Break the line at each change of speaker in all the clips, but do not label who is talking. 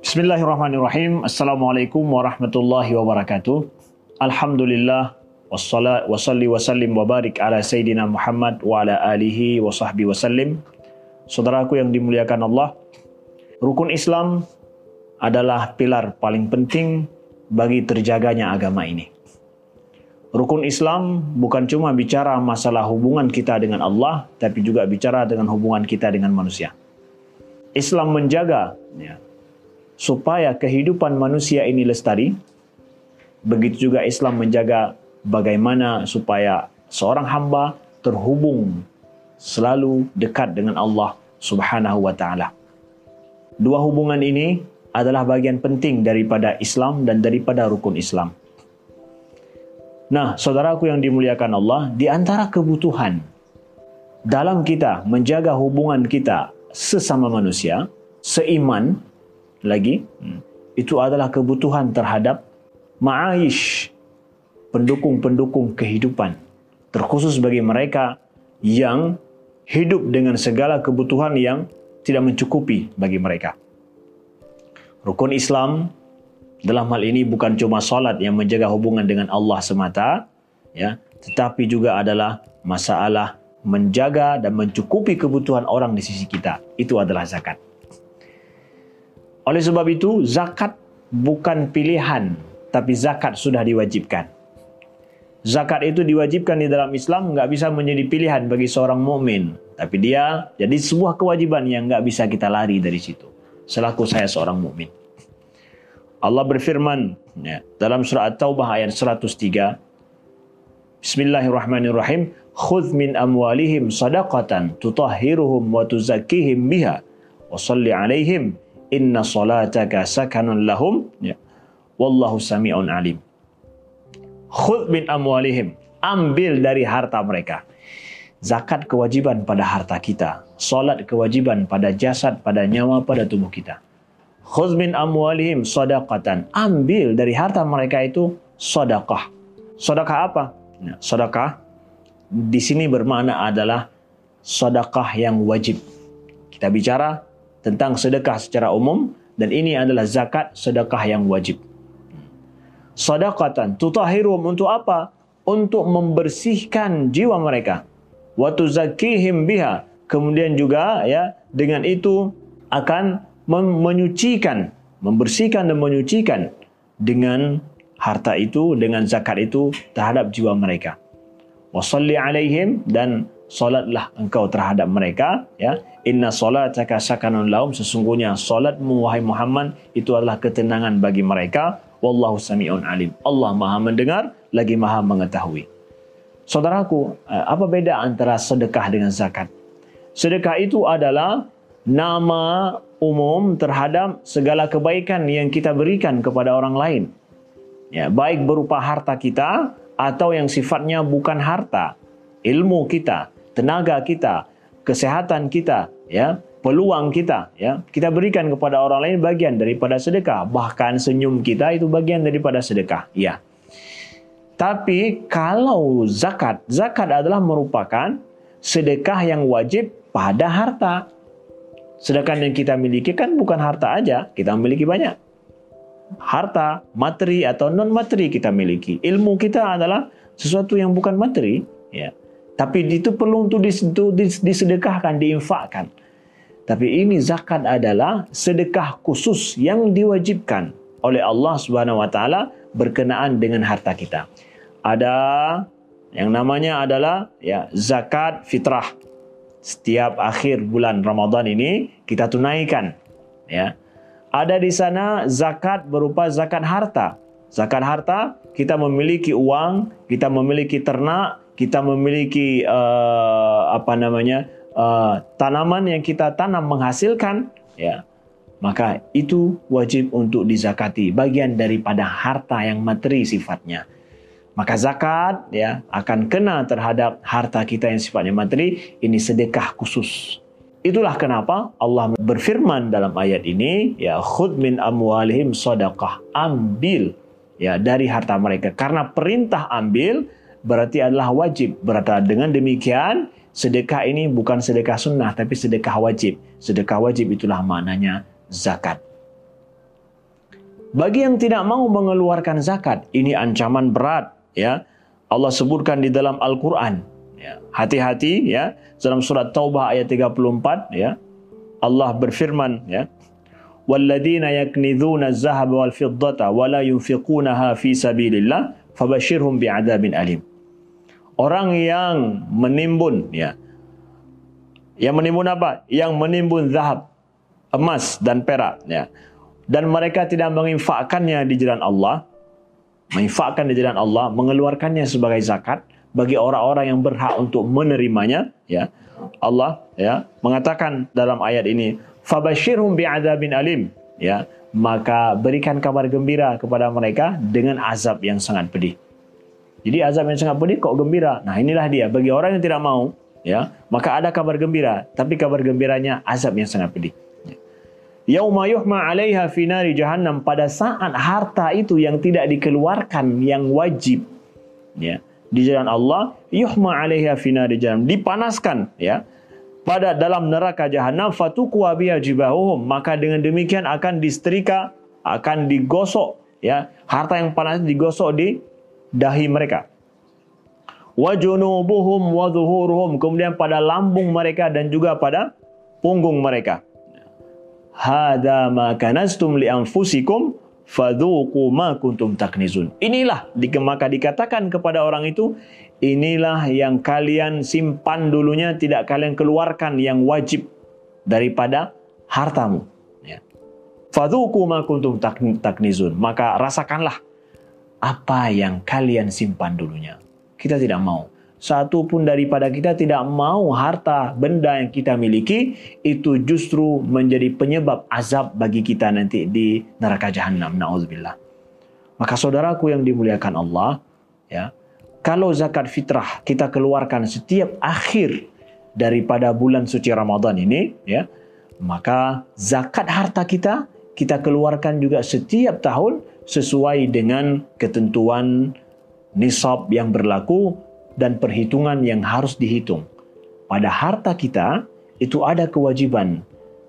Bismillahirrahmanirrahim. Assalamualaikum warahmatullahi wabarakatuh. Alhamdulillah wassalat wasalli wasallim wa ala sayyidina Muhammad wa ala alihi wa sahbihi wasallim. Saudaraku yang dimuliakan Allah, rukun Islam adalah pilar paling penting bagi terjaganya agama ini. Rukun Islam bukan cuma bicara masalah hubungan kita dengan Allah, tapi juga bicara dengan hubungan kita dengan manusia. Islam menjaga ya, supaya kehidupan manusia ini lestari. Begitu juga Islam menjaga bagaimana supaya seorang hamba terhubung selalu dekat dengan Allah Subhanahu wa taala. Dua hubungan ini adalah bagian penting daripada Islam dan daripada rukun Islam. Nah, saudaraku yang dimuliakan Allah, di antara kebutuhan dalam kita menjaga hubungan kita sesama manusia, seiman, lagi hmm. itu adalah kebutuhan terhadap ma'aish pendukung-pendukung kehidupan terkhusus bagi mereka yang hidup dengan segala kebutuhan yang tidak mencukupi bagi mereka. Rukun Islam dalam hal ini bukan cuma salat yang menjaga hubungan dengan Allah semata, ya, tetapi juga adalah masalah menjaga dan mencukupi kebutuhan orang di sisi kita. Itu adalah zakat. Oleh sebab itu, zakat bukan pilihan, tapi zakat sudah diwajibkan. Zakat itu diwajibkan di dalam Islam nggak bisa menjadi pilihan bagi seorang mukmin, tapi dia jadi sebuah kewajiban yang nggak bisa kita lari dari situ. Selaku saya seorang mukmin. Allah berfirman ya, dalam surah At-Taubah ayat 103 Bismillahirrahmanirrahim. Khudh min amwalihim sadaqatan tutahhiruhum wa tuzakkihim biha wa salli alaihim. Inna salataka sakanun lahum. Ya. Wallahu sami'un alim. Khudh min amwalihim. Ambil dari harta mereka. Zakat kewajiban pada harta kita. Salat kewajiban pada jasad pada nyawa pada tubuh kita khudh min amwalihim sadaqatan ambil dari harta mereka itu sedekah sedekah apa ya, sedekah di sini bermakna adalah sedekah yang wajib kita bicara tentang sedekah secara umum dan ini adalah zakat sedekah yang wajib. Sedekatan tutahirum untuk apa? Untuk membersihkan jiwa mereka. Wa tuzakkihim biha. Kemudian juga ya dengan itu akan menyucikan, membersihkan dan menyucikan dengan harta itu, dengan zakat itu terhadap jiwa mereka. Wasalli alaihim dan solatlah engkau terhadap mereka ya. Inna salataka sakanun lahum sesungguhnya solatmu wahai Muhammad itu adalah ketenangan bagi mereka. Wallahu samiun alim. Allah Maha mendengar lagi Maha mengetahui. Saudaraku eh, apa beda antara sedekah dengan zakat? Sedekah itu adalah nama umum terhadap segala kebaikan yang kita berikan kepada orang lain ya baik berupa harta kita atau yang sifatnya bukan harta ilmu kita tenaga kita, kesehatan kita, ya, peluang kita, ya, kita berikan kepada orang lain bagian daripada sedekah. Bahkan senyum kita itu bagian daripada sedekah, ya. Tapi kalau zakat, zakat adalah merupakan sedekah yang wajib pada harta. Sedangkan yang kita miliki kan bukan harta aja, kita memiliki banyak. Harta, materi atau non materi kita miliki. Ilmu kita adalah sesuatu yang bukan materi, ya. Tapi itu perlu untuk disedekahkan, diinfakkan. Tapi ini zakat adalah sedekah khusus yang diwajibkan oleh Allah Subhanahu wa taala berkenaan dengan harta kita. Ada yang namanya adalah ya zakat fitrah. Setiap akhir bulan Ramadan ini kita tunaikan ya. Ada di sana zakat berupa zakat harta. Zakat harta kita memiliki uang, kita memiliki ternak, kita memiliki uh, apa namanya uh, tanaman yang kita tanam menghasilkan ya maka itu wajib untuk dizakati bagian daripada harta yang materi sifatnya maka zakat ya akan kena terhadap harta kita yang sifatnya materi ini sedekah khusus itulah kenapa Allah berfirman dalam ayat ini ya khud min amwalihim sadaqah ambil ya dari harta mereka karena perintah ambil berarti adalah wajib. Berarti dengan demikian sedekah ini bukan sedekah sunnah tapi sedekah wajib. Sedekah wajib itulah maknanya zakat. Bagi yang tidak mau mengeluarkan zakat, ini ancaman berat ya. Allah sebutkan di dalam Al-Qur'an ya. Hati-hati ya dalam surat Taubah ayat 34 ya. Allah berfirman ya. Yaknizuna az-zahaba wal fiddata wa la yunfiqunaha fi sabilillah fabashshirhum bi'adzabin alim orang yang menimbun ya yang menimbun apa yang menimbun zahab emas dan perak ya dan mereka tidak menginfakkannya di jalan Allah menginfakkan di jalan Allah mengeluarkannya sebagai zakat bagi orang-orang yang berhak untuk menerimanya ya Allah ya mengatakan dalam ayat ini fabashirhum bi'adzabin alim ya maka berikan kabar gembira kepada mereka dengan azab yang sangat pedih jadi azab yang sangat pedih kok gembira. Nah inilah dia. Bagi orang yang tidak mau, ya maka ada kabar gembira. Tapi kabar gembiranya azab yang sangat pedih. Yauma yuhma 'alaiha fi nari jahannam pada saat harta itu yang tidak dikeluarkan yang wajib ya di jalan Allah yuhma 'alaiha fi nari jahannam dipanaskan ya pada dalam neraka jahanam fatuqwa biha jibahuhum maka dengan demikian akan disetrika akan digosok ya harta yang panas digosok di dahi mereka. Wa junubuhum wa. Kemudian pada lambung mereka dan juga pada punggung mereka. Hada ma kanastum li anfusikum fadhuqu ma kuntum taknizun. Inilah maka dikatakan kepada orang itu inilah yang kalian simpan dulunya tidak kalian keluarkan yang wajib daripada hartamu. Ya. Fadhuqu ma kuntum taknizun. Maka rasakanlah apa yang kalian simpan dulunya. Kita tidak mau. Satu pun daripada kita tidak mau harta benda yang kita miliki itu justru menjadi penyebab azab bagi kita nanti di neraka jahanam. Nauzubillah. Maka saudaraku yang dimuliakan Allah, ya, kalau zakat fitrah kita keluarkan setiap akhir daripada bulan suci Ramadan ini, ya, maka zakat harta kita kita keluarkan juga setiap tahun sesuai dengan ketentuan nisab yang berlaku dan perhitungan yang harus dihitung. Pada harta kita itu ada kewajiban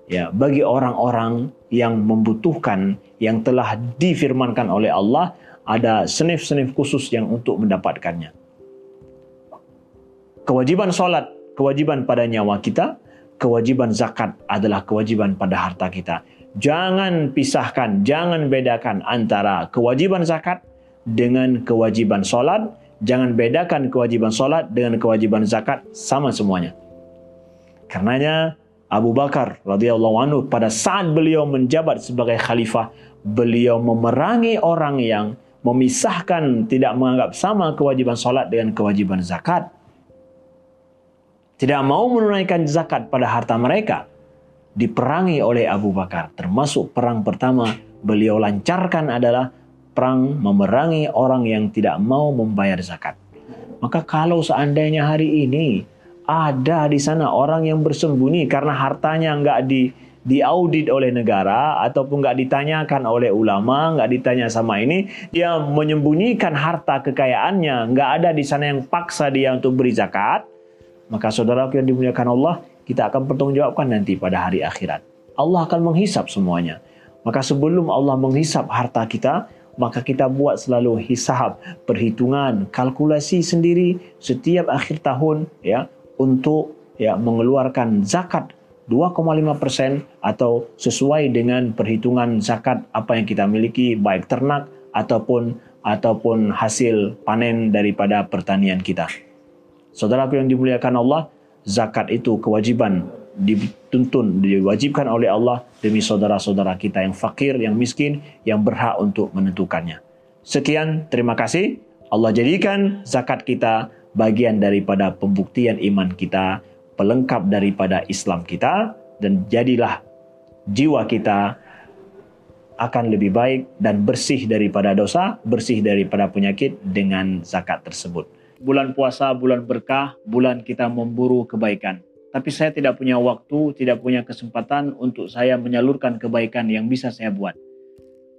ya bagi orang-orang yang membutuhkan yang telah difirmankan oleh Allah ada senif-senif khusus yang untuk mendapatkannya. Kewajiban solat, kewajiban pada nyawa kita, kewajiban zakat adalah kewajiban pada harta kita jangan pisahkan, jangan bedakan antara kewajiban zakat dengan kewajiban solat. Jangan bedakan kewajiban solat dengan kewajiban zakat sama semuanya. Karenanya Abu Bakar radhiyallahu anhu pada saat beliau menjabat sebagai khalifah, beliau memerangi orang yang memisahkan tidak menganggap sama kewajiban solat dengan kewajiban zakat. Tidak mau menunaikan zakat pada harta mereka diperangi oleh Abu Bakar. Termasuk perang pertama beliau lancarkan adalah perang memerangi orang yang tidak mau membayar zakat. Maka kalau seandainya hari ini ada di sana orang yang bersembunyi karena hartanya nggak di diaudit oleh negara ataupun nggak ditanyakan oleh ulama, nggak ditanya sama ini, dia menyembunyikan harta kekayaannya, nggak ada di sana yang paksa dia untuk beri zakat, maka saudara yang dimuliakan Allah, kita akan pertanggungjawabkan nanti pada hari akhirat. Allah akan menghisap semuanya. Maka sebelum Allah menghisap harta kita, maka kita buat selalu hisab, perhitungan, kalkulasi sendiri setiap akhir tahun ya untuk ya mengeluarkan zakat 2,5% atau sesuai dengan perhitungan zakat apa yang kita miliki baik ternak ataupun ataupun hasil panen daripada pertanian kita. Saudaraku yang dimuliakan Allah, zakat itu kewajiban dituntun diwajibkan oleh Allah demi saudara-saudara kita yang fakir, yang miskin, yang berhak untuk menentukannya. Sekian, terima kasih. Allah jadikan zakat kita bagian daripada pembuktian iman kita, pelengkap daripada Islam kita dan jadilah jiwa kita akan lebih baik dan bersih daripada dosa, bersih daripada penyakit dengan zakat tersebut bulan puasa, bulan berkah, bulan kita memburu kebaikan. Tapi saya tidak punya waktu, tidak punya kesempatan untuk saya menyalurkan kebaikan yang bisa saya buat.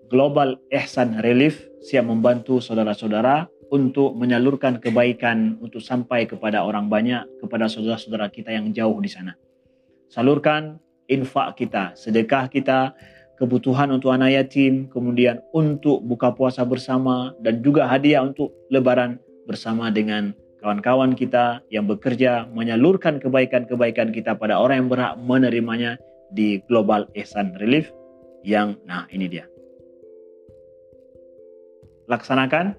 Global Ihsan Relief siap membantu saudara-saudara untuk menyalurkan kebaikan untuk sampai kepada orang banyak, kepada saudara-saudara kita yang jauh di sana. Salurkan infak kita, sedekah kita, kebutuhan untuk anak yatim, kemudian untuk buka puasa bersama, dan juga hadiah untuk lebaran bersama dengan kawan-kawan kita yang bekerja menyalurkan kebaikan-kebaikan kita pada orang yang berhak menerimanya di Global Ihsan Relief yang nah ini dia. Laksanakan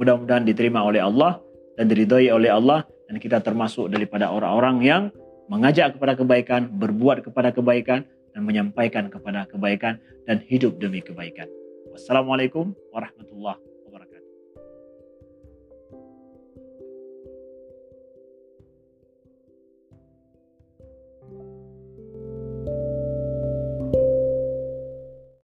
mudah-mudahan diterima oleh Allah dan diridhoi oleh Allah dan kita termasuk daripada orang-orang yang mengajak kepada kebaikan, berbuat kepada kebaikan dan menyampaikan kepada kebaikan dan hidup demi kebaikan. Wassalamualaikum warahmatullahi